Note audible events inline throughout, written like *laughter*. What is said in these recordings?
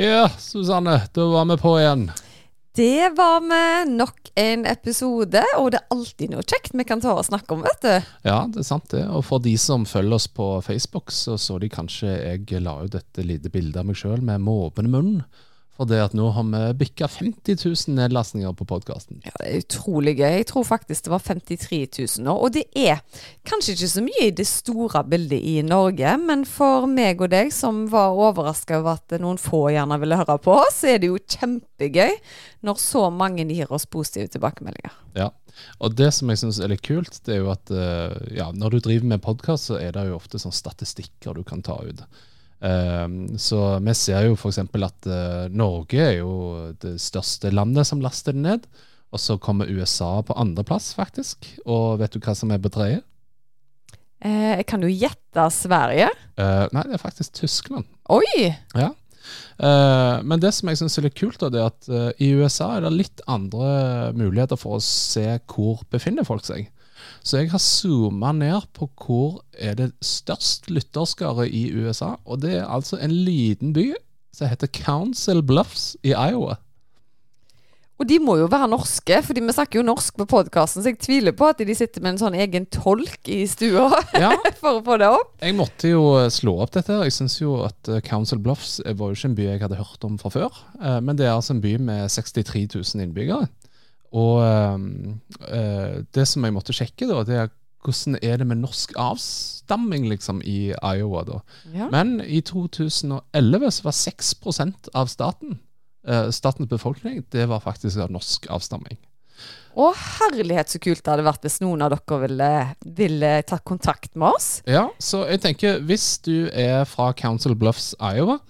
Ja, Susanne, da var vi på igjen. Det var med nok en episode, og det er alltid noe kjekt vi kan ta og snakke om, vet du. Ja, det er sant det. Og for de som følger oss på Facebook, så så de kanskje jeg la ut et lite bilde av meg sjøl med måpende munn. For det at nå har vi bikka 50 000 nedlastninger på podkasten. Ja, Det er utrolig gøy. Jeg tror faktisk det var 53 000 nå. Og det er kanskje ikke så mye i det store bildet i Norge, men for meg og deg som var overraska over at noen få gjerne ville høre på, så er det jo kjempegøy når så mange gir oss positive tilbakemeldinger. Ja, og det som jeg syns er litt kult, det er jo at eh, ja, når du driver med podkast, så er det jo ofte sånn statistikker du kan ta ut. Um, så vi ser jo f.eks. at uh, Norge er jo det største landet som laster det ned. Og så kommer USA på andreplass, faktisk. Og vet du hva som er på tredje? Eh, kan du gjette Sverige. Uh, nei, det er faktisk Tyskland. Oi! Ja. Uh, men det som jeg syns er litt kult, da, det er at i USA er det litt andre muligheter for å se hvor befinner folk seg. Så jeg har zooma ned på hvor er det størst lytterskare i USA. Og det er altså en liten by som heter Council Bluffs i Iowa. Og de må jo være norske, fordi vi snakker jo norsk på podkasten, så jeg tviler på at de sitter med en sånn egen tolk i stua ja. *laughs* for å få det opp. Jeg måtte jo slå opp dette. her. Jeg syns jo at eh, Council Bluffs var jo ikke en by jeg hadde hørt om fra før. Eh, men det er altså en by med 63 000 innbyggere. Og øh, det som jeg måtte sjekke, da, det er hvordan er det med norsk avstamming liksom i Iowa. da. Ja. Men i 2011 så var 6% av staten, øh, statens befolkning det var faktisk av norsk avstamming. Å, herlighet så kult det hadde vært hvis noen av dere ville, ville tatt kontakt med oss. Ja, så jeg tenker hvis du er fra Council Bluffs, Iowa,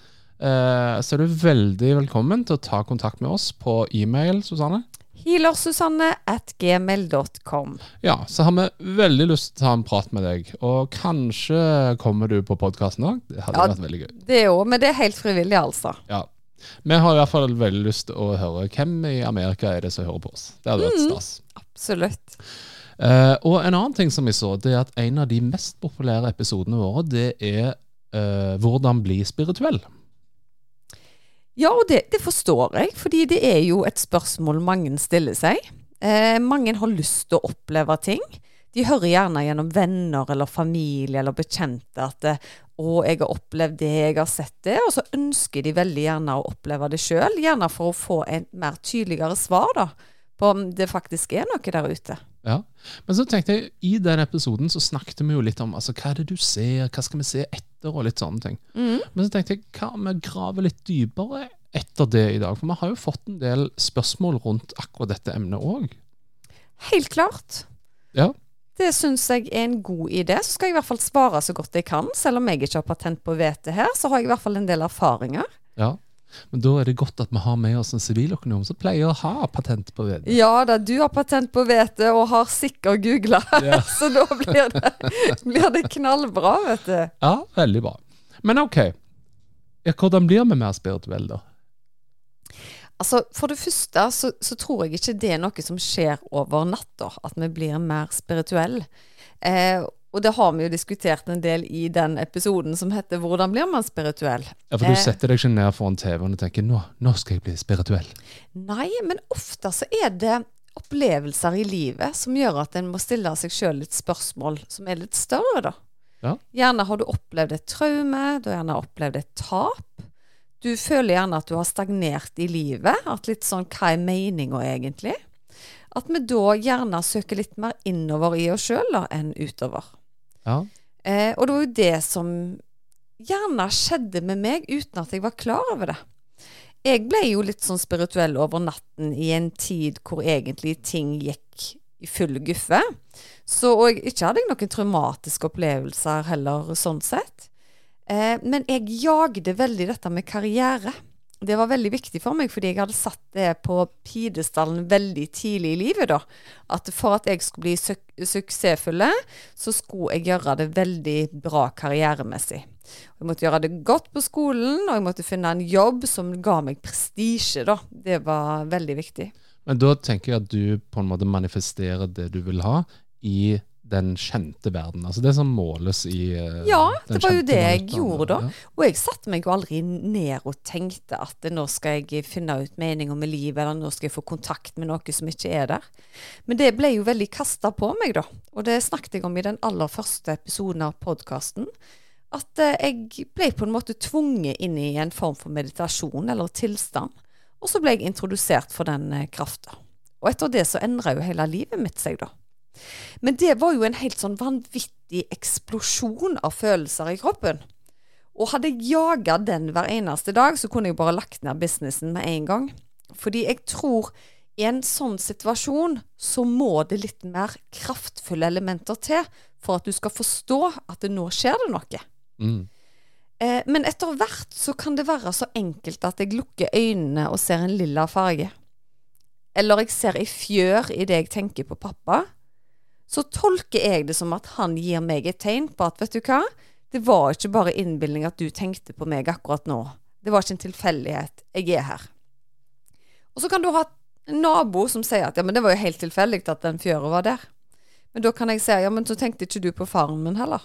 eh, så er du veldig velkommen til å ta kontakt med oss på e-mail, Susanne healersusanne.gmail.com. Ja, så har vi veldig lyst til å ta en prat med deg. Og kanskje kommer du på podkasten òg. Det hadde ja, vært veldig gøy. Det òg, men det er helt frivillig, altså. Ja. Vi har i hvert fall veldig lyst til å høre hvem i Amerika er det som hører på oss. Det hadde vært mm, stas. absolutt. Uh, og en annen ting som vi så, det er at en av de mest populære episodene våre, det er uh, hvordan bli spirituell. Ja, og det, det, forstår jeg, fordi det er jo et spørsmål mange stiller seg. Eh, mange har lyst til å oppleve ting. De hører gjerne gjennom venner eller familie eller bekjente at eh, 'Å, jeg har opplevd det, jeg har sett det', og så ønsker de veldig gjerne å oppleve det sjøl. Gjerne for å få en mer tydeligere svar da, på om det faktisk er noe der ute. Ja, Men så tenkte jeg, i den episoden så snakket vi jo litt om altså, hva er det du ser, hva skal vi se etter, og litt sånne ting. Mm. Men så tenkte jeg, hva om vi graver litt dypere etter det i dag? For vi har jo fått en del spørsmål rundt akkurat dette emnet òg. Helt klart. Ja. Det syns jeg er en god idé. Så skal jeg i hvert fall svare så godt jeg kan. Selv om jeg ikke har patent på hvete her, så har jeg i hvert fall en del erfaringer. Ja. Men da er det godt at vi har med oss en siviløkonom som pleier å ha patent på hvete. Ja da, du har patent på hvete og har sikkert googla, *laughs* ja. så da blir det, blir det, knallbra, vet du. Ja, veldig bra. Men OK. Hvordan blir vi mer spirituelle, da? Altså, For det første så, så, tror jeg ikke det er noe som skjer over natta, at vi blir mer spirituelle. Eh, og det har vi jo diskutert en del i den episoden som heter 'Hvordan blir man spirituell?' Ja, For du eh, setter deg ikke ned foran TV-en og tenker nå, 'nå skal jeg bli spirituell'? Nei, men ofte så er det opplevelser i livet som gjør at en må stille seg sjøl litt spørsmål som er litt større, da. Ja. Gjerne har du opplevd et traume, du har gjerne opplevd et tap. Du føler gjerne at du har stagnert i livet. At litt sånn Hva er meninga egentlig? At vi da gjerne søker litt mer innover i oss sjøl enn utover. Ja. Eh, og det var jo det som gjerne skjedde med meg uten at jeg var klar over det. Jeg ble jo litt sånn spirituell over natten i en tid hvor egentlig ting gikk i full guffe. Så og ikke hadde jeg noen traumatiske opplevelser heller, sånn sett. Eh, men jeg jagde veldig dette med karriere. Det var veldig viktig for meg, fordi jeg hadde satt det på pidestallen veldig tidlig i livet. da. At for at jeg skulle bli su suksessfulle, så skulle jeg gjøre det veldig bra karrieremessig. Jeg måtte gjøre det godt på skolen, og jeg måtte finne en jobb som ga meg prestisje. da. Det var veldig viktig. Men da tenker jeg at du på en måte manifesterer det du vil ha, i den kjente verden. Altså det som måles i uh, Ja, det var jo det jeg verden. gjorde da. Ja. Og jeg satte meg jo aldri ned og tenkte at nå skal jeg finne ut meninga med livet, eller nå skal jeg få kontakt med noe som ikke er der. Men det ble jo veldig kasta på meg, da. Og det snakket jeg om i den aller første episoden av podkasten. At uh, jeg ble på en måte tvunget inn i en form for meditasjon eller tilstand. Og så ble jeg introdusert for den eh, krafta. Og etter det så endra jo hele livet mitt seg, da. Men det var jo en helt sånn vanvittig eksplosjon av følelser i kroppen. Og hadde jeg jaga den hver eneste dag, så kunne jeg bare lagt ned businessen med en gang. Fordi jeg tror i en sånn situasjon så må det litt mer kraftfulle elementer til for at du skal forstå at det nå skjer det noe. Mm. Eh, men etter hvert så kan det være så enkelt at jeg lukker øynene og ser en lilla farge. Eller jeg ser ei fjør i det jeg tenker på pappa. Så tolker jeg det som at han gir meg et tegn på at vet du hva, det var ikke bare innbilning at du tenkte på meg akkurat nå. Det var ikke en tilfeldighet. Jeg er her. Og så kan du ha en nabo som sier at ja, men det var jo helt tilfeldig at den fjøra var der. Men da kan jeg si ja, men så tenkte ikke du på faren min heller.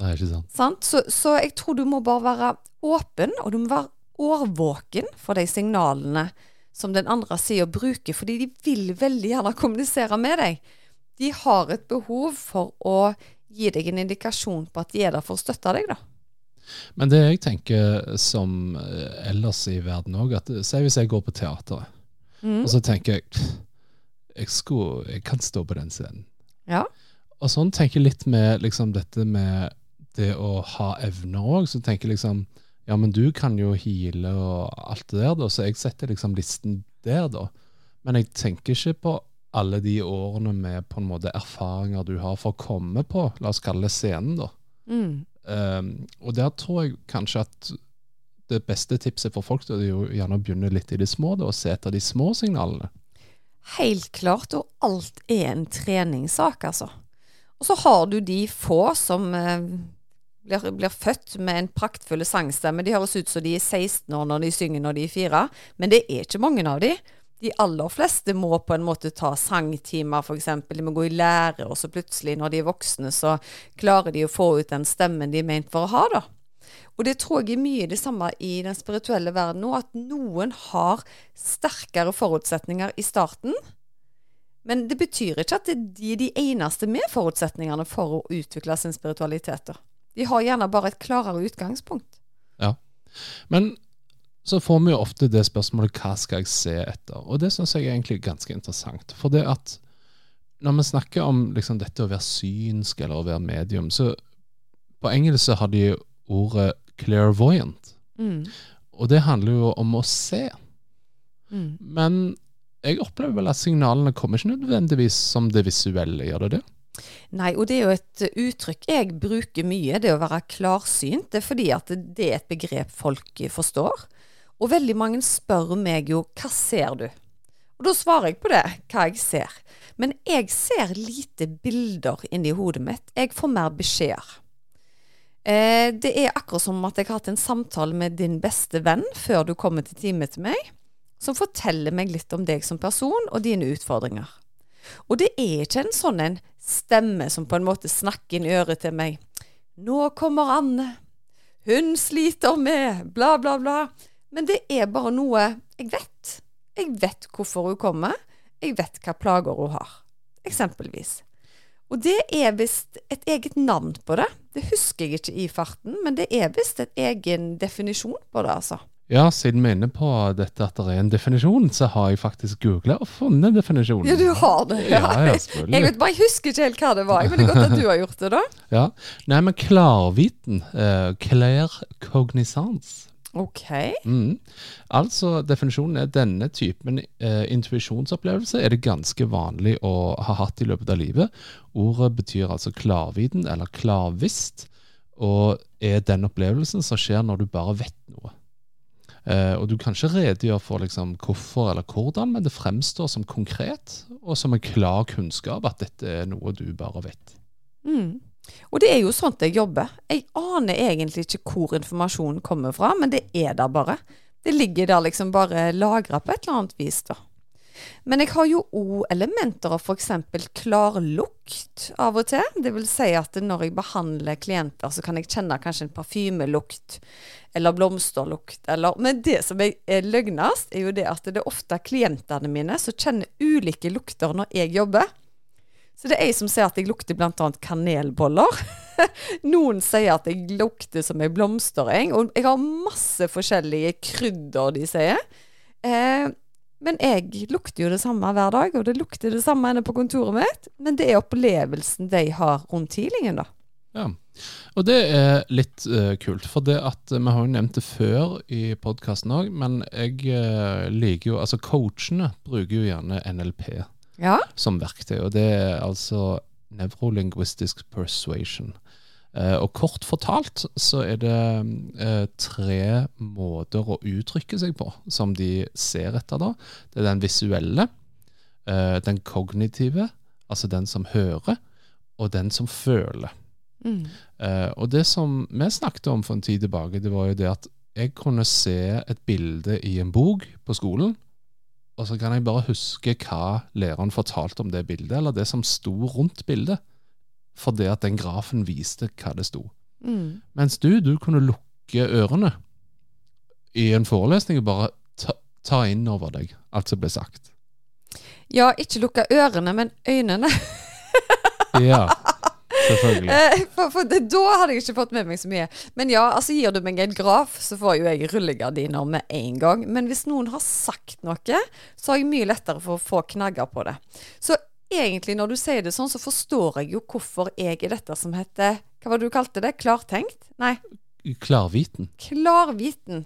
Nei, ikke sant. Sant? Så, så jeg tror du må bare være åpen, og du må være årvåken for de signalene som den andre sida bruker, fordi de vil veldig gjerne kommunisere med deg. De har et behov for å gi deg en indikasjon på at de er der for å støtte deg, da. Men det jeg tenker som eh, ellers i verden òg, at eh, si hvis jeg går på teateret, Mm. og så tenker jeg jeg, skulle, jeg kan stå på den scenen. Ja. Og sånn tenker jeg litt med liksom dette med det å ha evner òg. Så tenker jeg liksom Ja, men du kan jo heale og alt det der, da, så jeg setter liksom listen der, da. Men jeg tenker ikke på alle de årene med på en måte erfaringer du har for å komme på, la oss kalle det scenen, da. Mm. Um, og der tror jeg kanskje at det beste tipset for folk da, det er jo gjerne å begynne litt i det små, da, og se etter de små signalene. Helt klart, og alt er en treningssak, altså. Og så har du de få som eh, blir, blir født med en praktfull sangstemme. De høres ut som de er 16 år når de synger når de er fire, men det er ikke mange av de. De aller fleste må på en måte ta sangtimer, f.eks. De må gå i lære, og så plutselig, når de er voksne, så klarer de å få ut den stemmen de er ment for å ha, da. Og det tror jeg er mye det samme i den spirituelle verden nå, at noen har sterkere forutsetninger i starten. Men det betyr ikke at de er de eneste med forutsetningene for å utvikle sin spiritualitet. da. De har gjerne bare et klarere utgangspunkt. Ja. Men så får vi jo ofte det spørsmålet hva skal jeg se etter? Og det syns jeg er egentlig ganske interessant. For det at når vi snakker om liksom dette å være synsk eller å være medium, så på engelsk så har de ordet clairvoyant. Mm. Og det handler jo om å se. Mm. Men jeg opplever vel at signalene kommer ikke nødvendigvis som det visuelle, gjør det det? Nei, og det er jo et uttrykk jeg bruker mye, det å være klarsynt. Det er fordi at det er et begrep folk forstår. Og veldig mange spør meg jo hva ser du? Og da svarer jeg på det, hva jeg ser. Men jeg ser lite bilder inni hodet mitt. Jeg får mer beskjeder. Eh, det er akkurat som at jeg har hatt en samtale med din beste venn før du kommer til time til meg, som forteller meg litt om deg som person og dine utfordringer. Og det er ikke en sånn en stemme som på en måte snakker inn øret til meg. Nå kommer Anne. Hun sliter med bla, bla, bla. Men det er bare noe jeg vet. Jeg vet hvorfor hun kommer. Jeg vet hva plager hun har. Eksempelvis. Og det er visst et eget navn på det. Det husker jeg ikke i farten, men det er visst et egen definisjon på det, altså. Ja, siden vi er inne på dette at det er en definisjon, så har jeg faktisk googla og funnet definisjonen. Ja, du har det. Ja, ja, Jeg selvfølgelig. vet bare, jeg husker ikke helt hva det var. Men det er godt at du har gjort det, da. *laughs* Ja. Nei, men klarviten, uh, clair cognizance Ok. Mm. Altså, Definisjonen er denne typen eh, intuisjonsopplevelse er det ganske vanlig å ha hatt i løpet av livet. Ordet betyr altså klarviten eller klarvisst. og er den opplevelsen som skjer når du bare vet noe. Eh, og du kan ikke redegjøre for liksom, hvorfor eller hvordan, men det fremstår som konkret og som en klar kunnskap at dette er noe du bare vet. Mm. Og det er jo sånt jeg jobber. Jeg aner egentlig ikke hvor informasjonen kommer fra, men det er der bare. Det ligger der liksom bare lagra på et eller annet vis, da. Men jeg har jo òg elementer av f.eks. klarlukt av og til. Det vil si at når jeg behandler klienter, så kan jeg kjenne kanskje en parfymelukt eller blomsterlukt. Eller, men det som er løgnest, er jo det at det er ofte klientene mine som kjenner ulike lukter når jeg jobber. Så det er jeg som sier at jeg lukter bl.a. kanelboller. *laughs* Noen sier at jeg lukter som ei blomstereng. Og jeg har masse forskjellige krydder de sier. Eh, men jeg lukter jo det samme hver dag, og det lukter det samme inne på kontoret mitt. Men det er opplevelsen de har rundt healingen, da. Ja, og det er litt uh, kult. For det at vi har jo nevnt det før i podkasten òg, men jeg uh, liker jo Altså, coachene bruker jo gjerne NLP ja. som verktøy, og det er altså nevrolinguistisk Persuasion. Uh, og kort fortalt så er det uh, tre måter å uttrykke seg på som de ser etter. da. Det er den visuelle, uh, den kognitive, altså den som hører, og den som føler. Mm. og det som vi snakket om for en tid tilbake, det var jo det at jeg kunne se et bilde i en bok på skolen, og så kan jeg bare huske hva læreren fortalte om det bildet, eller det som sto rundt bildet fordi at den grafen viste hva det sto. Mm. Mens du, du kunne lukke ørene i en forelesning og bare ta, ta inn over deg alt som ble sagt. Ja, ikke lukke ørene, men øynene. Ja, *laughs* selvfølgelig. Eh, for, for det, da hadde jeg ikke fått med meg så mye. Men ja, altså gir du meg en graf, så får jo jeg rullegardiner med en gang. Men hvis noen har sagt noe, så har jeg mye lettere for å få knagger på det. Så egentlig, når du sier det sånn, så forstår jeg jo hvorfor jeg er dette som heter Hva var det du kalte det? Klartenkt? Nei, Klarviten. klarviten.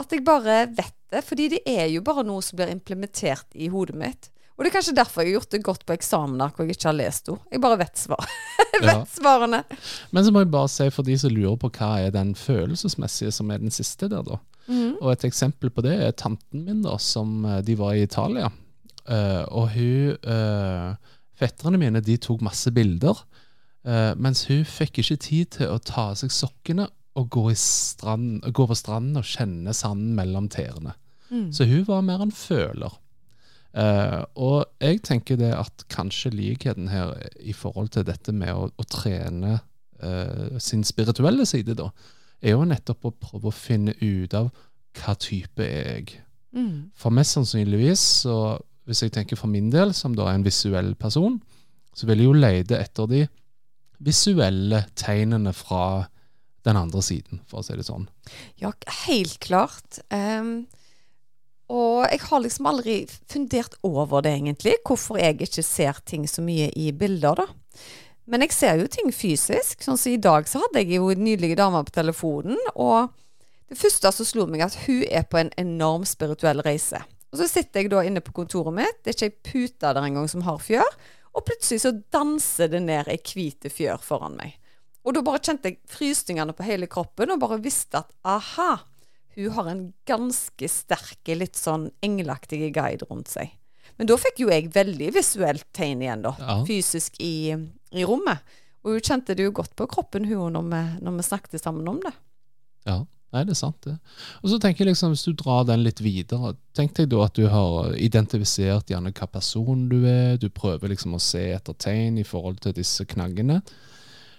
At jeg bare vet det. Fordi det er jo bare noe som blir implementert i hodet mitt. Og det er kanskje derfor jeg har gjort det godt på eksamener hvor jeg ikke har lest henne. Jeg bare vet svar. *laughs* vet Ja. svarene. Men så må jeg bare si for de som lurer på hva er den følelsesmessige som er den siste der, da. Og et eksempel på det er tanten min, da, som eh, de var i Italia. Uh, og hun uh, Fetterne mine de tok masse bilder, uh, mens hun fikk ikke tid til å ta av seg sokkene og gå, i strand, gå på stranden og kjenne sanden mellom tærne. Mm. Så hun var mer en føler. Eh, og jeg tenker det at kanskje likheten her i forhold til dette med å, å trene eh, sin spirituelle side, da, er jo nettopp å prøve å finne ut av hva type er jeg. Mm. For mest sannsynligvis, så hvis jeg tenker for min del, som da er en visuell person, så vil jeg jo lete etter de visuelle tegnene fra den andre siden, for å si det sånn. Ja, helt klart. Ehm, og jeg har liksom aldri fundert over det, egentlig. Hvorfor jeg ikke ser ting så mye i bilder, da. Men jeg ser jo ting fysisk. Sånn som i dag så hadde jeg jo en nydelig dame på telefonen. Og det første som slo meg, at hun er på en enorm spirituell reise. Og så sitter jeg da inne på kontoret mitt, det er ikke ei pute der engang som har fjør. Og plutselig så danser det ned ei hvit fjør foran meg. Og da bare kjente jeg frysningene på hele kroppen, og bare visste at aha, hun har en ganske sterk, litt sånn engelaktig guide rundt seg. Men da fikk jo jeg veldig visuelt tegn igjen, da. Ja. Fysisk i, i rommet. Og hun kjente det jo godt på kroppen, hun, når vi, når vi snakket sammen om det. Ja, nei, det er sant det. Og så tenker jeg liksom, hvis du drar den litt videre, tenk deg da at du har identifisert gjerne hva person du er, du prøver liksom å se etter tegn i forhold til disse knaggene.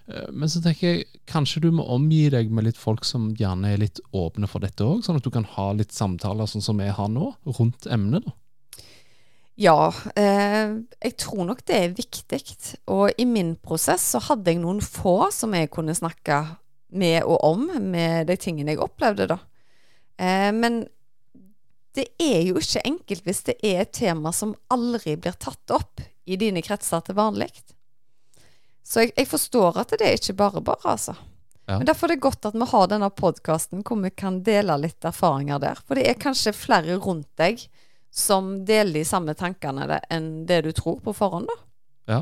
Eh, Men så tenker jeg, kanskje du må omgi deg med litt folk som gjerne er litt åpne for dette òg, sånn at du kan ha litt samtaler sånn som vi har nå, rundt emnet. da. Ja, eh, jeg tror nok det er viktig. Og i min prosess så hadde jeg noen få som jeg kunne snakke med og om, med de tingene jeg opplevde, da. Eh, men det er jo ikke enkelt hvis det er et tema som aldri blir tatt opp i dine kretser til vanlig. Så jeg, jeg forstår at det er ikke bare bare, altså. Ja. Men derfor er det godt at vi har denne podkasten hvor vi kan dele litt erfaringer der. For det er kanskje flere rundt deg som deler de samme tankene det- enn det du tror på forhånd, da. Ja.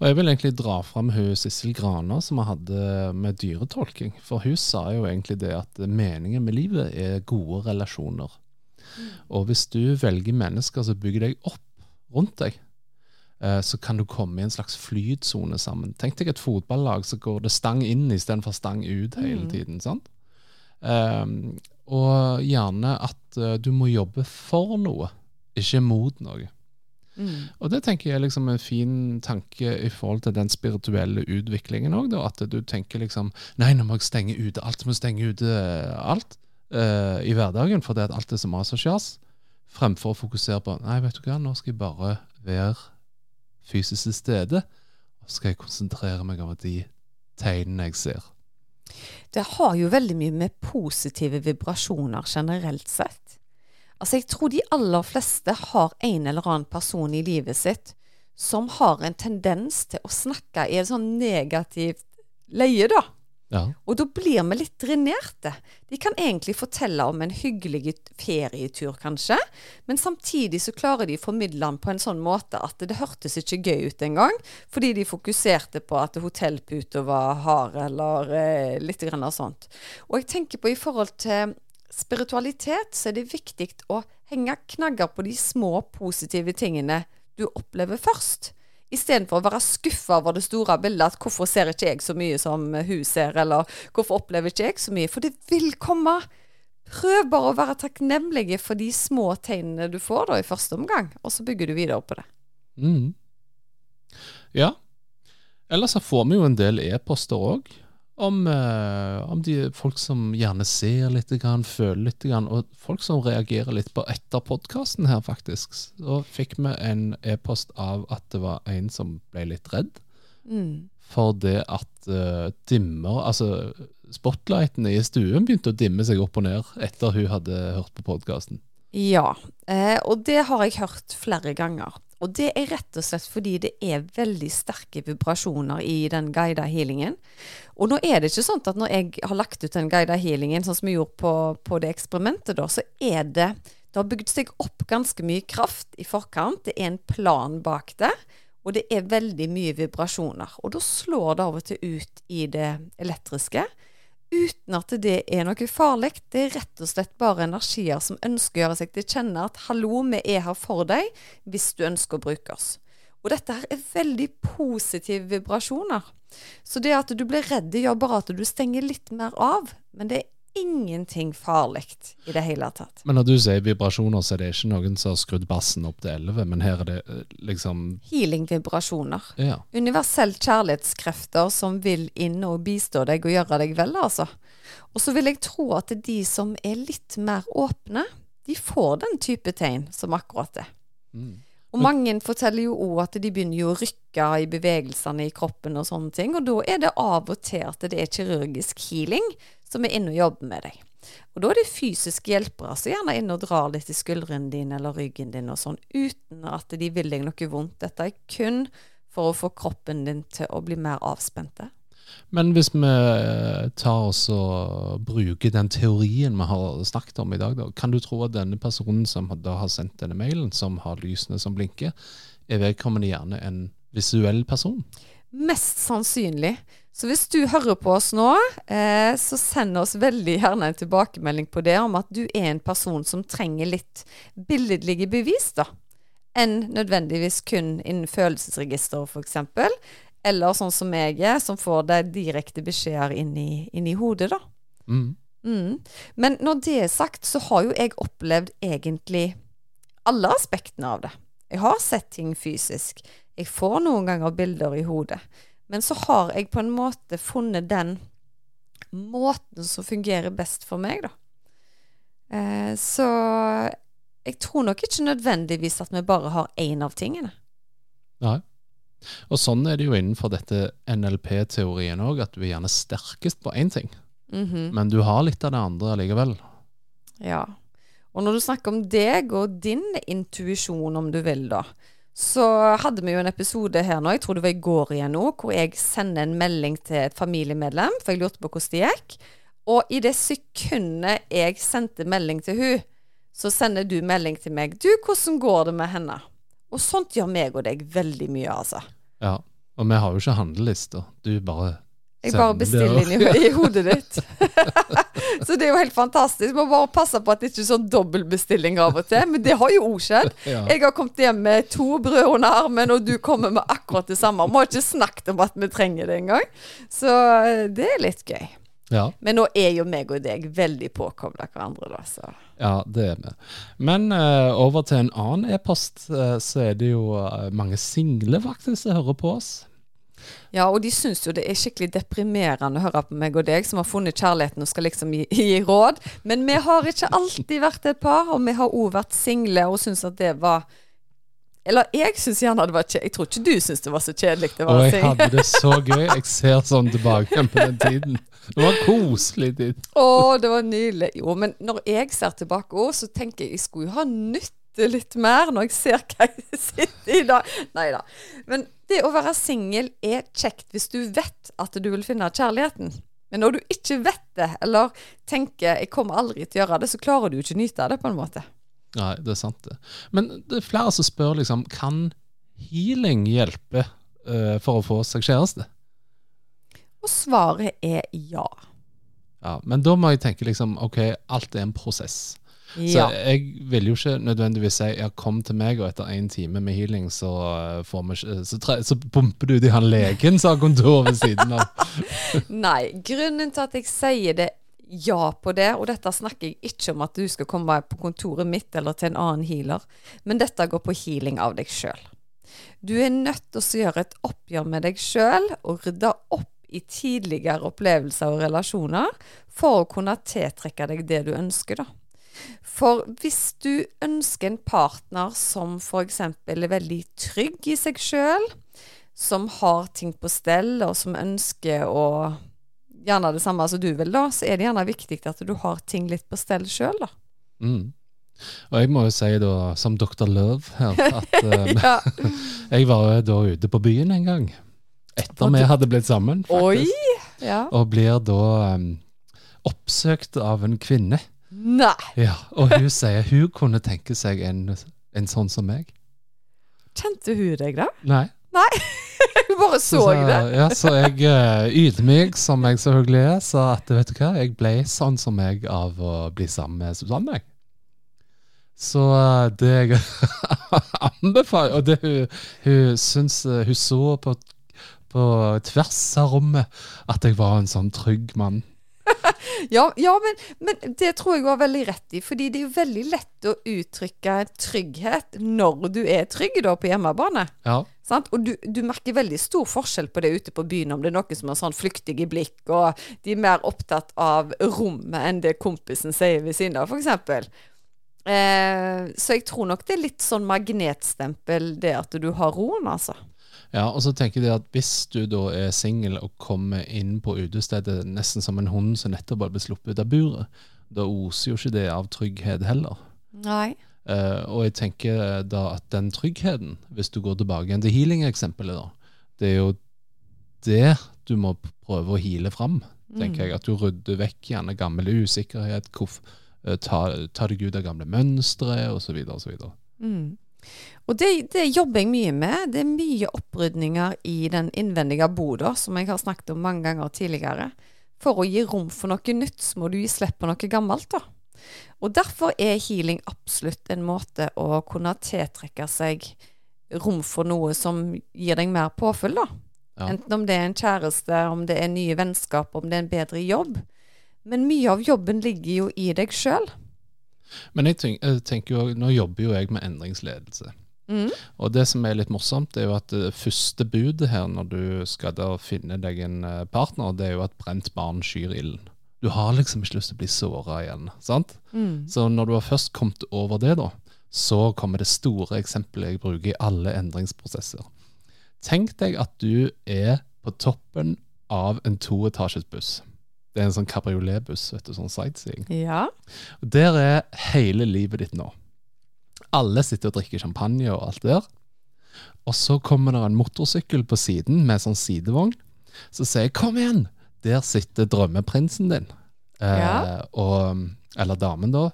Og jeg vil egentlig dra fram hun Sissel Grana som vi hadde med dyretolking. For hun sa jo egentlig det at meningen med livet er gode relasjoner. Og hvis du velger mennesker som bygger deg opp rundt deg, så kan du komme i en slags flytsone sammen. Tenk deg et fotballag så går det stang inn istedenfor stang ut hele Mm. tiden. sant? Um, og gjerne at eh, du må jobbe for noe, ikke mot noe. Mm. Og det tenker jeg er liksom en fin tanke i forhold til den spirituelle utviklingen òg. At du tenker liksom Nei, nå må jeg stenge ute alt. Må stenge ute eh, alt uh, i hverdagen fordi at alt er så mas og sjas. Fremfor å fokusere på Nei, vet du hva, nå skal jeg bare være fysisk til stede. Og så skal jeg konsentrere meg over de tegnene jeg ser. Det har jo veldig mye med positive vibrasjoner generelt sett. Altså, jeg tror de aller fleste har en eller annen person i livet sitt som har en tendens til å snakke i et sånn negativt leie, da. Ja. Og da blir vi litt drenerte. De kan egentlig fortelle om en hyggelig ferietur, kanskje, men samtidig så klarer de å formidle den på en sånn måte at det hørtes ikke gøy ut engang, fordi de fokuserte på at hotellputa var hard, eller eh, litt grann av sånt. Og jeg tenker på i forhold til spiritualitet, så er det viktig å henge knagger på de små positive tingene du opplever først. Istedenfor å være skuffa over det store bildet. At 'Hvorfor ser ikke jeg så mye som hun ser?' Eller 'Hvorfor opplever ikke jeg så mye?' For det vil komme. Prøv bare å være takknemlige for de små tegnene du får da i første omgang, og så bygger du videre på det. Mm. Ja. Ellers så får vi jo en del e-poster òg. Om, eh, om de folk som gjerne ser litt, grann, føler litt, grann, og folk som reagerer litt på etter podkasten her, faktisk. Så fikk vi en e-post av at det var en som ble litt redd Mm. for det at uh, dimmer Altså spotlightene i stuen begynte å dimme seg opp og ned etter hun hadde hørt på podkasten. Ja, eh, og det har jeg hørt flere ganger. Og det er rett og slett fordi det er veldig sterke vibrasjoner i den guida healingen. Og nå er det ikke sånn at når jeg har lagt ut den guida healingen, sånn som vi gjorde på, på det eksperimentet, da, så er det Det har bygd seg opp ganske mye kraft i forkant. Det er en plan bak det. Og det er veldig mye vibrasjoner. Og da slår det av og til ut i det elektriske uten at det er noe farlig. Det er rett og slett bare energier som ønsker å gjøre seg til kjenne at 'hallo, vi er her for deg', hvis du ønsker å bruke oss. Og dette her er veldig positive vibrasjoner. Så det at du blir redd, gjør bare at du stenger litt mer av. Men det er ingenting farlig i det hele tatt. Men når du sier vibrasjoner, så er det ikke noen som har skrudd bassen opp til 11, men her er det eh, liksom Healing-vibrasjoner. Ja. Universell kjærlighetskrefter som vil inn og bistå deg og gjøre deg vel, altså. Og så vil jeg tro at de som er litt mer åpne, de får den type tegn som akkurat det. Mm. Og mange forteller jo òg at de begynner jo å rykke i bevegelsene i kroppen og sånne ting, og da er det av og til at det er kirurgisk healing som er inne og jobber med deg. Og da er det fysiske hjelpere som gjerne er inne og drar litt i skuldrene dine eller ryggen din og sånn, uten at de vil deg noe vondt. Dette er kun for å få kroppen din til å bli mer avspente. Men hvis vi eh, tar oss og bruker den teorien vi har snakket om i dag, da, kan du tro at denne personen som da har sendt denne mailen, som har lysene som blinker, er vedkommende gjerne en visuell person? Mest sannsynlig. Så hvis du hører på oss nå, eh, så send oss veldig gjerne en tilbakemelding på det, om at du er en person som trenger litt billedlige bevis, da. Enn nødvendigvis kun innen følelsesregisteret, f.eks. Eller sånn som jeg er, som får deg direkte beskjeder inn i, inn i hodet, da. Mm. Mm. Men når det er sagt, så har jo jeg opplevd egentlig alle aspektene av det. Jeg har sett ting fysisk. Jeg får noen ganger bilder i hodet. Men så har jeg på en måte funnet den måten som fungerer best for meg, da. Eh, så jeg tror nok ikke nødvendigvis at vi bare har én av tingene. Nei. Og sånn er det jo innenfor dette NLP-teorien òg, at du er gjerne sterkest på én ting, Mhm. men du har litt av det andre allikevel. Ja. Og når du snakker om deg og din intuisjon, om du vil, da, så hadde vi jo en episode her nå, jeg tror det var i går igjen nå, hvor jeg sender en melding til et familiemedlem, for jeg lurte på hvordan det gikk. Og i det sekundet jeg sendte melding til hun, så sender du melding til meg. Du, hvordan går det med henne? Og sånt gjør meg og deg veldig mye, altså. Ja. Og vi har jo ikke handlelister. Du bare Jeg bare bestiller inn i, i hodet ditt. *laughs* så det er jo helt fantastisk. Må bare passe på at det ikke er sånn dobbeltbestilling av og til. Men det har jo òg skjedd. *laughs* Jeg har kommet hjem med to brød under armen, og du kommer med akkurat det samme. Vi har ikke snakket om at vi trenger det engang. Så eh, det er litt gøy. ja. Men nå er jo meg og deg veldig påkobla hverandre, da. Så. Ja, det er vi. Men uh, over til en annen e-post, uh, så er det jo uh, mange single faktisk som hører på oss. Ja, og de syns jo det er skikkelig deprimerende å høre på meg og deg, som har funnet kjærligheten og skal liksom gi, *laughs* gi råd. Men vi har ikke alltid vært et par, og vi har òg vært single og syns at det var Eller jeg syns gjerne det var kjedelig. Jeg tror ikke du syns det var så kjedelig det var å jeg hadde det så *laughs* gøy. Jeg ser sånn tilbake på den tiden. Det var koselig tid. Å, det var nydelig. Jo, men når jeg ser tilbake òg, så tenker jeg jeg skulle jo ha nytte litt mer når jeg ser hva jeg *laughs* sitter i da. Nei da. Men det å være singel er kjekt hvis du vet at du vil finne kjærligheten. Men når du ikke vet det, eller tenker 'jeg kommer aldri til å gjøre det', så klarer du ikke å nyte av det, på en måte. Nei, det er sant det. Men det er flere som spør liksom, kan healing hjelpe uh, for å få seg kjæreste? Og svaret er ja. Ja, men da må jeg tenke liksom, ok, alt er en prosess. Så jeg vil jo ikke nødvendigvis si ja, kom til meg, og etter én time med healing, så, eh, får vi, så, tre, så pumper du ut i han legen som har kontor ved siden av. *laughs* Nei, grunnen til at jeg sier det ja på det, og dette snakker jeg ikke om at du skal komme på kontoret mitt eller til en annen healer, men dette går på healing av deg sjøl. Du er nødt til å gjøre et oppgjør med deg sjøl og rydde opp i tidligere opplevelser og relasjoner for å kunne tiltrekke deg det du ønsker, da. For hvis du ønsker en partner som f.eks. er veldig trygg i seg sjøl, som har ting på stell, og som ønsker å Gjerne det samme som du vil, da, så er det gjerne viktig at du har ting litt på stell sjøl, da. Mm. Og jeg må jo si da, som Dr. Love her, *laughs* at eh, *laughs* *laughs* Ja. jeg var jo da ute på byen en gang. Etter vi hadde blitt sammen, Oi! faktisk. Ja. Og blir da um, oppsøkt av en kvinne. Nei! Ja, og hun sier hun kunne tenke seg en, en sånn som meg. Kjente hun deg, da? Nei. Nei, *laughs* Hun bare så det. Ja, så jeg uh, ydmyk, som jeg selvfølgelig er, sa at vet du hva, jeg ble sånn som meg av å bli sammen med Susanne. Så eh, det jeg *laughs* anbefaler Og det hun, hun syns eh, Hun så på, på tvers av rommet at jeg var en sånn trygg mann. *laughs* Ja, ja men, men det tror jeg har veldig rett i. Fordi det er jo veldig lett å uttrykke trygghet når du er trygg da på hjemmebane. Ja. Sant? Og du, du merker veldig stor forskjell på det ute på byen, om det er noen som har sånn flyktige blikk, og de er mer opptatt av rommet enn det kompisen sier ved siden av, f.eks. Eh, så jeg tror nok det er litt sånn magnetstempel, det at du har roen, altså. Ja, og så tenker jeg at hvis du da er singel og kommer inn på utestedet nesten som en hund som nettopp har blitt sluppet ut av buret, da oser jo ikke det av trygghet heller. Nei. Uh, og jeg tenker da at den tryggheten, hvis du går tilbake igjen til healing-eksempelet, da, det er jo det du må prøve å heale fram, tenker jeg. At du rydder vekk gjerne gammel usikkerhet, uh, tar ta, ta deg ut av gamle mønstre, osv., osv. Mm. Og det, det jobber jeg mye med. Det er mye opprydninger i den innvendige boda, som jeg har snakket om mange ganger tidligere. For å gi rom for noe nytt, så må du gi slipp på noe gammelt, da. Og derfor er healing absolutt en måte å kunne tiltrekke seg rom for noe som gir deg mer påfyll, da. Ja. Enten om det er en kjæreste, om det er nye vennskap, om det er en bedre jobb. Men mye av jobben ligger jo i deg sjøl. Men jeg tenk- jeg tenker jo, nå jobber jo jeg med endringsledelse. Mm. Og det som er litt morsomt, er jo at det første budet her når du skal da finne deg en eh, partner, det er jo at brent barn skyr ilden. Du har liksom ikke lyst til å bli såra igjen. sant? Mm. Så når du har først kommet over det, da, så kommer det store eksempelet jeg bruker i alle endringsprosesser. Tenk deg at du er på toppen av en toetasjes buss. Det er en sånn kabrioletbuss, vet du, sånn sightseeing. Ja. Der er hele livet ditt nå. Alle sitter og drikker champagne og alt der. Og så kommer det en motorsykkel på siden med sånn sidevogn. Så sier jeg 'kom igjen', der sitter drømmeprinsen din. Eh, Ja. og, eller damen, da.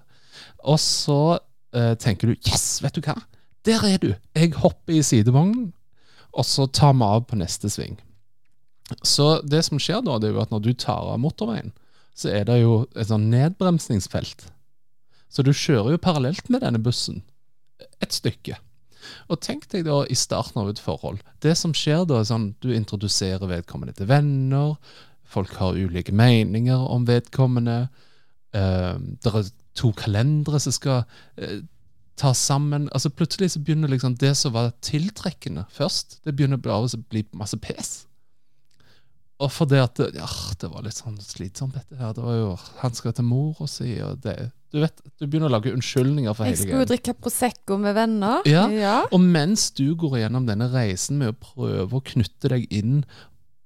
Og så eh, tenker du 'yes, vet du hva', der er du. Jeg hopper i sidevognen. og så tar vi av på neste sving. Så det som skjer da, det er jo at når du tar av motorveien, så er det jo et sånn nedbremsningsfelt. Så du kjører jo parallelt med denne bussen et stykke. Og tenk deg da i starten av et forhold. Det som skjer da, er sånn du introduserer vedkommende til venner. Folk har ulike meninger om vedkommende. eh, det er to kalendere som skal eh, tas sammen. Altså Plutselig så begynner liksom det som var tiltrekkende først, det begynner bare å bli masse pes. Og fordi at ja, det var litt sånn slitsomt, dette her. Det var jo, Han skal til mora si, og det Du vet, du begynner å lage unnskyldninger for Jeg skulle jo drikke Prosecco med venner. Ja. ja. Og mens du går gjennom denne reisen med å prøve å knytte deg inn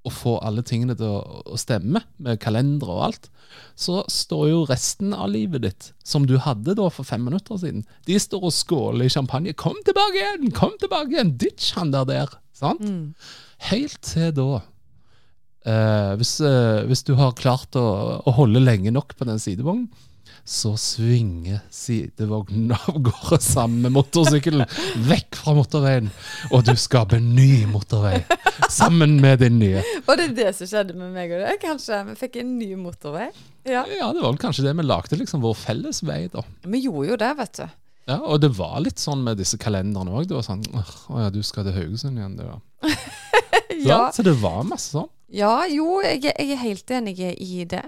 og få alle tingene til å, å stemme, med kalendere og alt, så står jo resten av livet ditt, som du hadde da for fem minutter siden, de står og skåler i champagne. 'Kom tilbake igjen! Kom tilbake igjen! Ditch han der der!' Sant? Mm. Helt til da eh, hvis, eh, hvis du har klart å, å holde lenge nok på den sidevognen, så svinger sidevognen *laughs* av gårde sammen med motorsykkelen vekk fra motorveien, og du skaper en ny motorvei sammen med din nye. Var det det som skjedde med meg og deg? Kanskje vi fikk en ny motorvei? Ja. Ja, det var kanskje det vi lagde liksom vår felles vei, da. Vi gjorde jo det, vet du. Ja, Og det var litt sånn med disse kalenderne òg. Det var sånn Å ja, du skal til Haugesund igjen, du, ja. *laughs* Ja, Så det var masse sånn. Ja jo, jeg, jeg er helt enig i det.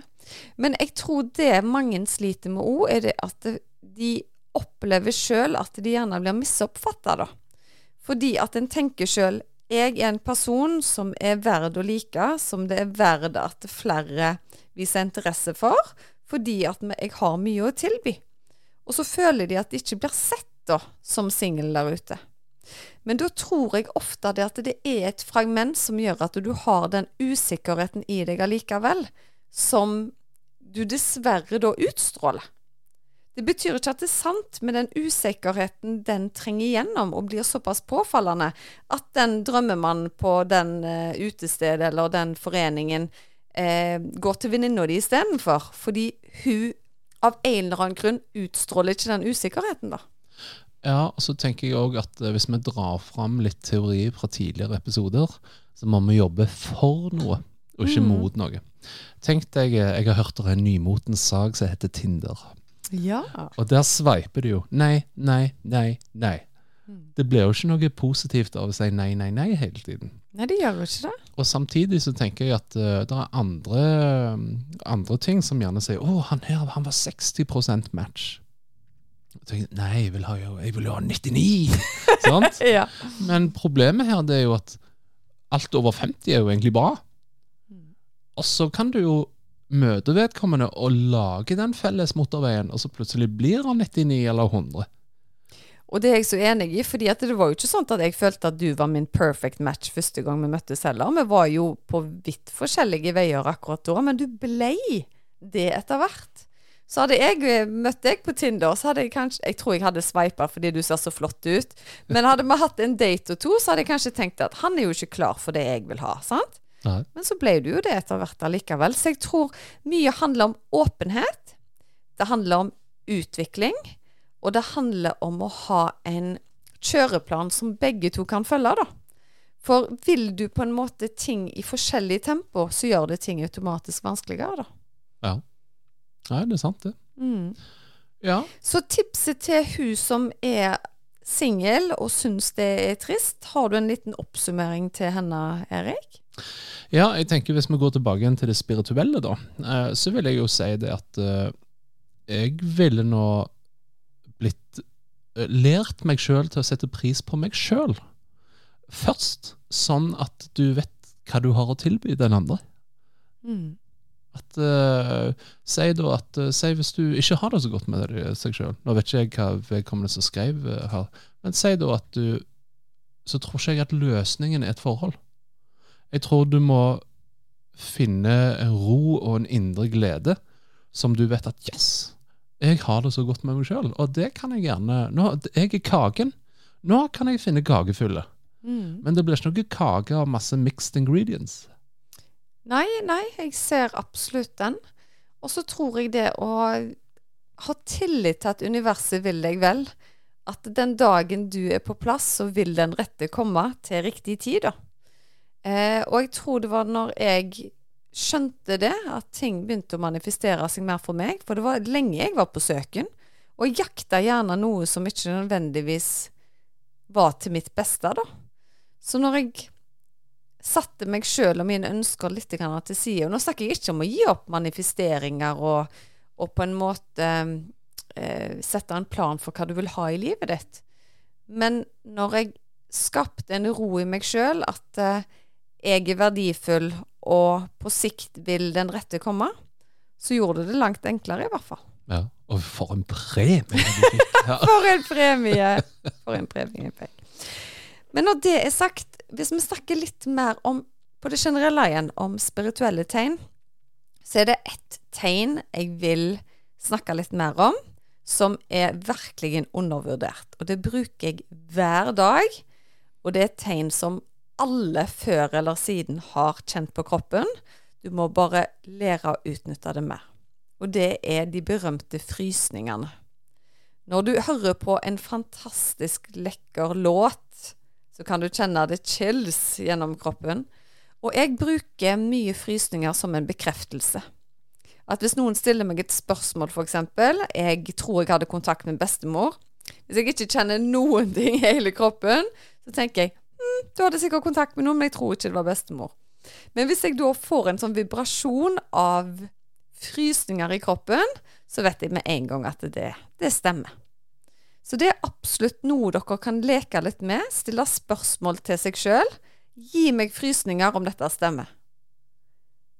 Men jeg tror det mange sliter med òg, er det at de opplever sjøl at de gjerne blir misoppfatta, da. Fordi at en tenker sjøl jeg er en person som er verd å like, som det er verd at flere viser interesse for, fordi at jeg har mye å tilby. Og så føler de at de ikke blir sett da, som singel der ute. Men da tror jeg ofte det at det er et fragment som gjør at du har den usikkerheten i deg allikevel, som du dessverre da utstråler. Det betyr ikke at det er sant, men den usikkerheten den trenger igjennom og blir såpass påfallende at den drømmemannen på den uh, utestedet eller den foreningen uh, går til venninna di istedenfor. Fordi hun av en eller annen grunn utstråler ikke den usikkerheten, da. Ja, og så tenker jeg òg at eh, hvis vi drar fram litt teori fra tidligere episoder, så må vi jobbe for noe, og ikke Mm. mot noe. Tenk deg, eh, jeg har hørt det er en nymotens sak som heter Tinder. Ja. Og der sveiper du jo nei, nei, nei, nei. Mm. Det blir jo ikke noe positivt av å si nei, nei, nei hele tiden. Nei, det gjør jo ikke det. Og samtidig så tenker jeg at uh, det er andre, andre ting som gjerne sier 'Å, han her han var 60% match'. Tenker, Nei, jeg vil ha, jeg vil ha 99! *laughs* Sant? Ja. Men problemet her det er jo at alt over 50 er jo egentlig bra. Mm. Og så kan du jo møte vedkommende og lage den felles motorveien, og så plutselig blir han 99 eller 100. Og det er jeg så enig i, fordi det var jo ikke sånn at jeg følte at du var min perfect match første gang vi møttes heller. Vi var jo på vidt forskjellige veier akkurat da, men du blei det etter hvert. Så hadde jeg eh, møtt deg på Tinder, så hadde jeg kanskje Jeg tror jeg hadde sveipa fordi du ser så flott ut. Men hadde vi hatt en date og to, så hadde jeg kanskje tenkt at han er jo ikke klar for det jeg vil ha. sant? Nei. Men så ble du jo det etter hvert allikevel. Så jeg tror mye handler om åpenhet. Det handler om utvikling. Og det handler om å ha en kjøreplan som begge to kan følge, da. For vil du på en måte ting i forskjellig tempo, så gjør det ting automatisk vanskeligere, da. Ja. Nei, det er sant, det. Mm. Ja. Så tipset til hun som er singel og syns det er trist, har du en liten oppsummering til henne, Erik? Ja, jeg tenker hvis vi går tilbake til det spirituelle, da, eh, så vil jeg jo si det at eh, jeg ville nå blitt eh, Lært meg sjøl til å sette pris på meg sjøl først, sånn at du vet hva du har å tilby den andre. Mm. At, uh, si da at uh, Si hvis du ikke har det så godt med seg sjøl Nå vet ikke jeg hva vedkommende som skrev uh, her, men si da at du Så tror ikke jeg at løsningen er et forhold. Jeg tror du må finne en ro og en indre glede som du vet at Yes, jeg har det så godt med meg sjøl, og det kan jeg gjerne nå, Jeg er kaken. Nå kan jeg finne kakefyllet. Mm. Men det blir ikke noe kake av masse mixed ingredients. Nei, nei, jeg ser absolutt den. Og så tror jeg det å ha tillit til at universet vil deg vel. at den dagen du er på plass, så vil den rette komme til riktig tid, da. Eh, og jeg tror det var når jeg skjønte det, at ting begynte å manifestere seg mer for meg. For det var lenge jeg var på søken, og jakta gjerne noe som ikke nødvendigvis var til mitt beste, da. Så når jeg satte meg sjøl og mine ønsker litt til side Og nå snakker jeg ikke om å gi opp manifesteringer og, og på en måte eh, sette en plan for hva du vil ha i livet ditt. Men når jeg skapte en ro i meg sjøl, at eh, jeg er verdifull, og på sikt vil den rette komme, så gjorde det det langt enklere, i hvert fall. Ja, Og for en premie! Ja. *laughs* for en premie! For en premie jeg fikk. Men når det er sagt, hvis vi snakker litt mer om på det generelle igjen, om spirituelle tegn, så er det ett tegn jeg vil snakke litt mer om, som er virkelig undervurdert. Og det bruker jeg hver dag. Og det er et tegn som alle før eller siden har kjent på kroppen. Du må bare lære å utnytte det mer. Og det er de berømte frysningene. Når du hører på en fantastisk lekker låt, så kan du kjenne det chills gjennom kroppen. Og jeg bruker mye frysninger som en bekreftelse. At hvis noen stiller meg et spørsmål, f.eks. Jeg tror jeg hadde kontakt med bestemor. Hvis jeg ikke kjenner noen ting i hele kroppen, så tenker jeg hm, du hadde sikkert kontakt med noen, men jeg tror ikke det var bestemor. Men hvis jeg da får en sånn vibrasjon av frysninger i kroppen, så vet jeg med en gang at det, det stemmer. Så det er absolutt noe dere kan leke litt med. Stille spørsmål til seg sjøl. Gi meg frysninger om dette stemmer.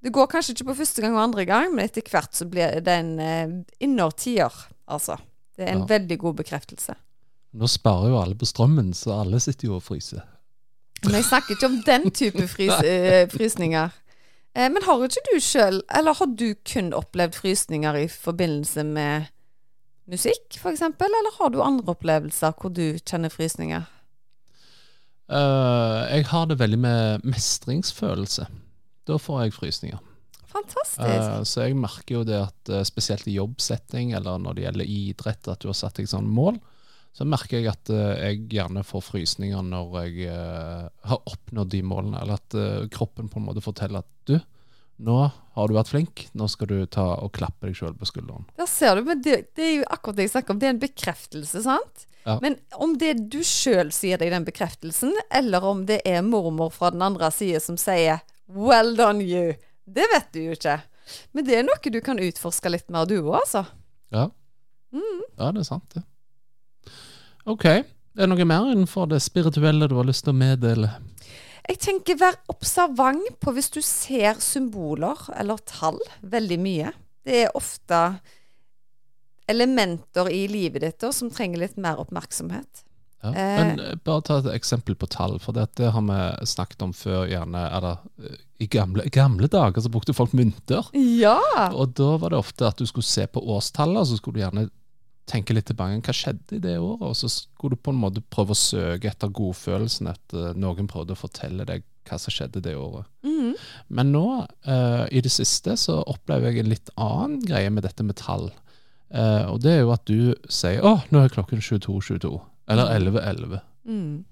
Det går kanskje ikke på første gang og andre gang, men etter hvert så blir det en eh, innertier, altså. Det er en ja. veldig god bekreftelse. Nå sparer jo alle på strømmen, så alle sitter jo og fryser. Men jeg snakker ikke om den type *laughs* frys, eh, frysninger. Eh, men har ikke du sjøl, eller har du kun opplevd frysninger i forbindelse med musikk, f.eks., eller har du andre opplevelser hvor du kjenner frysninger? Uh, jeg har det veldig med mestringsfølelse. Da får jeg frysninger. Fantastisk. Uh, så jeg merker jo det at uh, spesielt i jobbsetting, eller når det gjelder idrett, at du har satt deg sånn mål, så merker jeg at uh, jeg gjerne får frysninger når jeg har oppnådd de målene. Eller at kroppen på en måte forteller at du, nå har du vært flink, nå skal du ta og klappe deg sjøl på skulderen. Der ser du, men det, det, er jo akkurat det jeg snakker om. Det er en bekreftelse, sant? Ja. Men om det er du sjøl sier deg den bekreftelsen, eller om det er mormor fra den andre side som sier 'well done you', det vet du jo ikke. Men det er noe du kan utforske litt mer, du òg, altså. Ja. Mm. ja, det er sant, det. Ok. Er det noe mer innenfor det spirituelle du har lyst til å meddele? Jeg tenker vær observant på hvis du ser symboler eller tall veldig mye. Det er ofte elementer i livet ditt som trenger litt mer oppmerksomhet. Ja, men eh, bare ta et eksempel på tall, for det, det har vi snakket om før. gjerne, eller eh, I gamle, gamle, dager så brukte folk mynter. Ja. Og da var det ofte at du skulle se på årstallet, og så skulle du gjerne tenke litt tilbake. Hva skjedde i det året? Og så skulle du på en måte prøve å søke etter godfølelsen etter noen prøvde å fortelle deg hva som skjedde det året. Mm. Men nå, uh, i det siste, så opplever jeg en litt annen greie med dette med tall. Uh, og det er jo at du sier 'Å, nå er klokken 22.22', eller 11.11. Mm.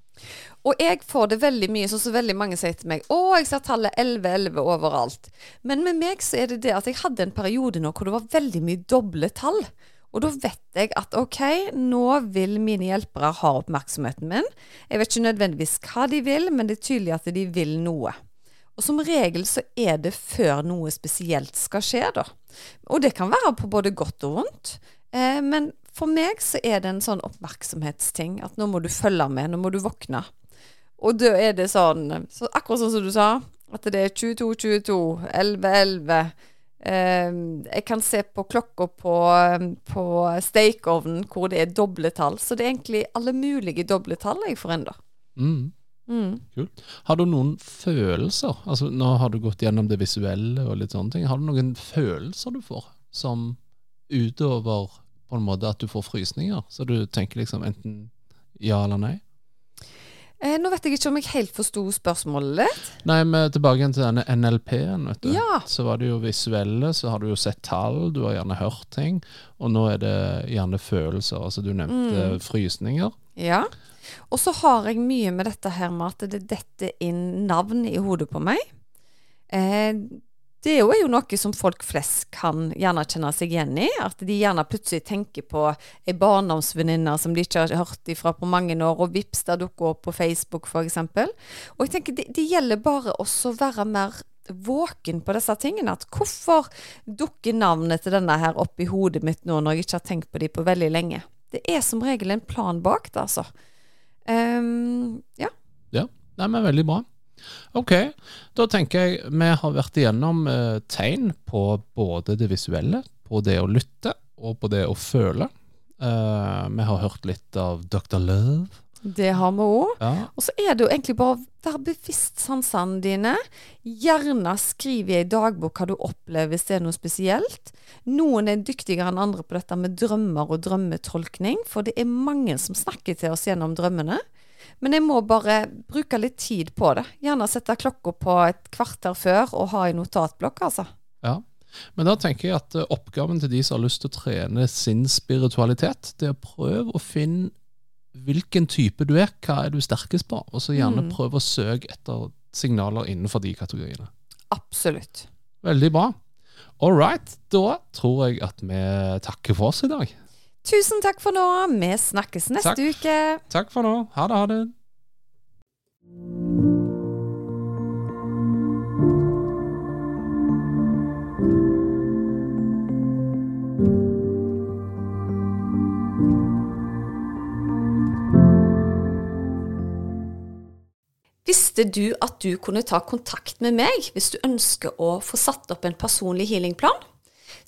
Og jeg får det veldig mye, sånn som veldig mange sier til meg 'Å, jeg ser tallet 1111 overalt'. Men med meg så er det det at jeg hadde en periode nå hvor det var veldig mye doble tall. Og da vet jeg at ok, nå vil mine hjelpere ha oppmerksomheten min. Jeg vet ikke nødvendigvis hva de vil, men det er tydelig at de vil noe. Og som regel så er det før noe spesielt skal skje, da. Og det kan være på både godt og vondt. Eh, men for meg så er det en sånn oppmerksomhetsting. At nå må du følge med, nå må du våkne. Og da er det sånn, så akkurat sånn som du sa, at det er 22, 22, 11, 11. Ehm, jeg kan se på klokka på, på stekeovnen hvor det er doble tall. Så det er egentlig alle mulige doble tall jeg får ennå. Mm. Mm. Kult. Har du noen følelser? Altså Nå har du gått gjennom det visuelle og litt sånne ting. Har du noen følelser du får som utover på en måte at du får frysninger? Så du tenker liksom enten ja eller nei? Eh, nå vet jeg ikke om jeg helt forsto spørsmålet ditt. Nei, men tilbake til denne NLP-en. vet du. Ja. Så var det jo visuelle, så har du jo sett tall, du har gjerne hørt ting. Og nå er det gjerne følelser. Altså du nevnte Mm. frysninger. Ja. Og så har jeg mye med dette her med at det detter inn navn i hodet på meg. Eh, det er jo, noe som folk flest kan gjerne kjenne seg igjen i. At de gjerne plutselig tenker på ei barndomsvenninne som de ikke har hørt ifra på mange år, og vips, der dukker opp på Facebook f.eks. Og jeg tenker det, det gjelder bare også å være mer våken på disse tingene. At hvorfor dukker navnet til denne her opp i hodet mitt nå, når jeg ikke har tenkt på de på veldig lenge? Det er som regel en plan bak det, altså. Ja. ja. Nei, men veldig bra. Ok, da tenker jeg vi har vært igjennom eh, tegn på både det visuelle, på det å lytte og på det å føle. Eh, vi har hørt litt av Dr. Love. Det har vi òg. Ja. Og så er det jo egentlig bare å være bevisst sansene dine. Gjerne skriv i ei dagbok hva du opplever hvis det er noe spesielt. Noen er dyktigere enn andre på dette med drømmer og drømmetolkning, for det er mange som snakker til oss gjennom drømmene. Men jeg må bare bruke litt tid på det. Gjerne sette klokka på et kvarter før og ha i notatblokk, altså. Ja. Men da tenker jeg at eh, oppgaven til de som har lyst til å trene sin spiritualitet, det er å prøve å finne hvilken type du er, hva er du sterkest på, og så gjerne Mm. prøve å søke etter signaler innenfor de kategoriene. Absolutt. Veldig bra. All right, da tror jeg at vi takker for oss i dag. Tusen takk for nå. Vi snakkes neste Takk. uke. Takk for nå. Ha det, ha det. Visste du at du kunne ta kontakt med meg hvis du ønsker å få satt opp en personlig healingplan?